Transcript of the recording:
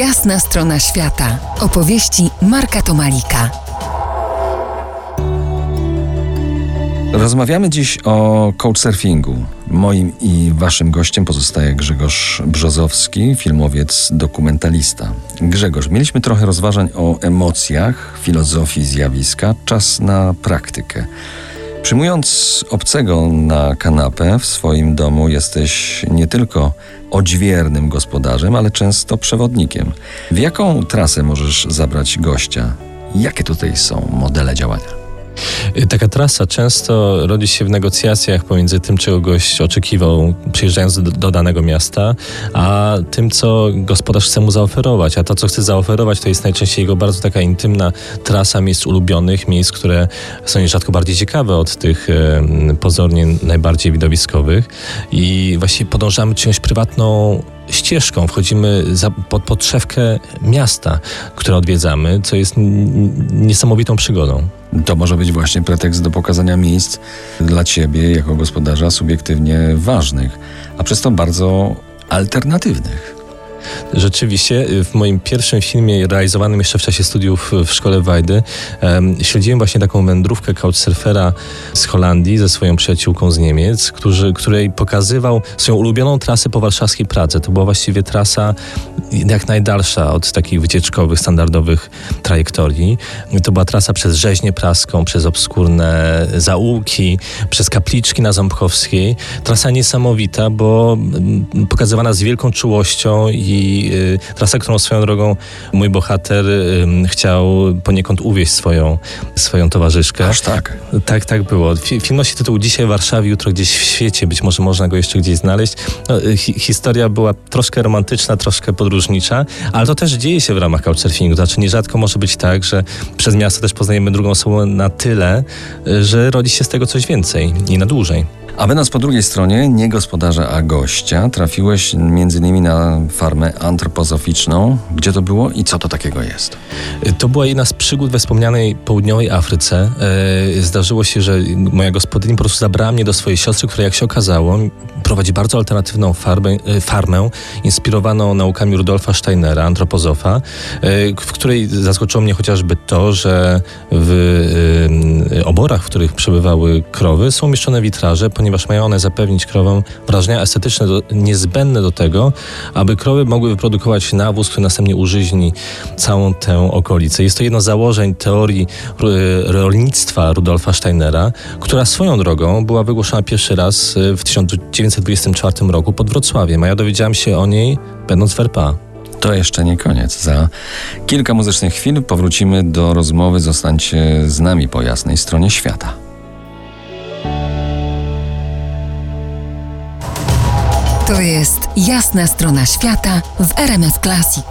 Jasna strona świata. Opowieści Marka Tomalika. Rozmawiamy dziś o couchsurfingu. Moim i waszym gościem pozostaje Grzegorz Brzozowski, filmowiec, dokumentalista. Grzegorz, mieliśmy trochę rozważań o emocjach, filozofii zjawiska, czas na praktykę. Przyjmując obcego na kanapę w swoim domu, jesteś nie tylko odźwiernym gospodarzem, ale często przewodnikiem. W jaką trasę możesz zabrać gościa? Jakie tutaj są modele działania? Y, taka trasa często rodzi się w negocjacjach pomiędzy tym, czego gość oczekiwał przyjeżdżając do, do, danego miasta, a tym, co gospodarz chce mu zaoferować. A to, co chce zaoferować, to jest najczęściej jego bardzo taka intymna trasa miejsc ulubionych, miejsc, które są nierzadko bardziej ciekawe od tych pozornie najbardziej widowiskowych. I właściwie podążamy czyjąś prywatną ścieżką, wchodzimy za, pod podszewkę miasta, które odwiedzamy, co jest niesamowitą przygodą. To może być właśnie pretekst do pokazania miejsc dla ciebie jako gospodarza subiektywnie ważnych, a przez to bardzo alternatywnych. Rzeczywiście, y, w moim pierwszym filmie realizowanym jeszcze w czasie studiów w szkole Wajdy śledziłem właśnie taką wędrówkę couchsurfera z Holandii ze swoją przyjaciółką z Niemiec, którzy, której pokazywał swoją ulubioną trasę po warszawskiej Pradze. To była właściwie trasa jak najdalsza od takich wycieczkowych, standardowych trajektorii. To była trasa przez Rzeźnię Praską, przez obskurne zaułki, przez kapliczki na Ząbkowskiej. Trasa niesamowita, bo mm, pokazywana z wielką czułością i y, trasa, którą swoją drogą mój bohater y, chciał poniekąd uwieść swoją, swoją towarzyszkę. Aż tak? Tak, tak było. Film nosi tytuł Dzisiaj w Warszawie, jutro gdzieś w świecie. Być może można go jeszcze gdzieś znaleźć. No, y, hi historia była troszkę romantyczna, troszkę podróżnicza, ale to też dzieje się w ramach couchsurfingu. Znaczy nierzadko może być tak, że przez miasto też poznajemy drugą osobę na tyle, że rodzi się z tego coś więcej i na dłużej. A będąc po drugiej stronie, nie gospodarza, a gościa, trafiłeś innymi na farmę antropozoficzną. Gdzie to było i co to takiego jest? To była jedna z przygód we wspomnianej południowej Afryce. E, zdarzyło się, że moja gospodyni po prostu zabrała mnie do swojej siostry, która jak się okazało prowadzi bardzo alternatywną farmę, e, farmę inspirowaną naukami Rudolfa Steinera, antropozofa, e, w której zaskoczyło mnie chociażby to, że w oborach, w których przebywały krowy są umieszczone witraże, ponieważ mają one zapewnić krowom wrażenia estetyczne do, niezbędne do tego, aby krowy mogły wyprodukować nawóz, który następnie użyźni całą tę okolicę. Jest to jedno z założeń teorii rolnictwa Rudolfa Steinera, która swoją drogą była wygłoszona pierwszy raz e, w 1924 roku pod Wrocławiem, a ja dowiedziałam się o niej będąc w RPA. To jeszcze nie koniec. Za kilka muzycznych chwil powrócimy do rozmowy. Zostańcie z nami po jasnej stronie świata. To jest jasna strona świata w RMS Classic.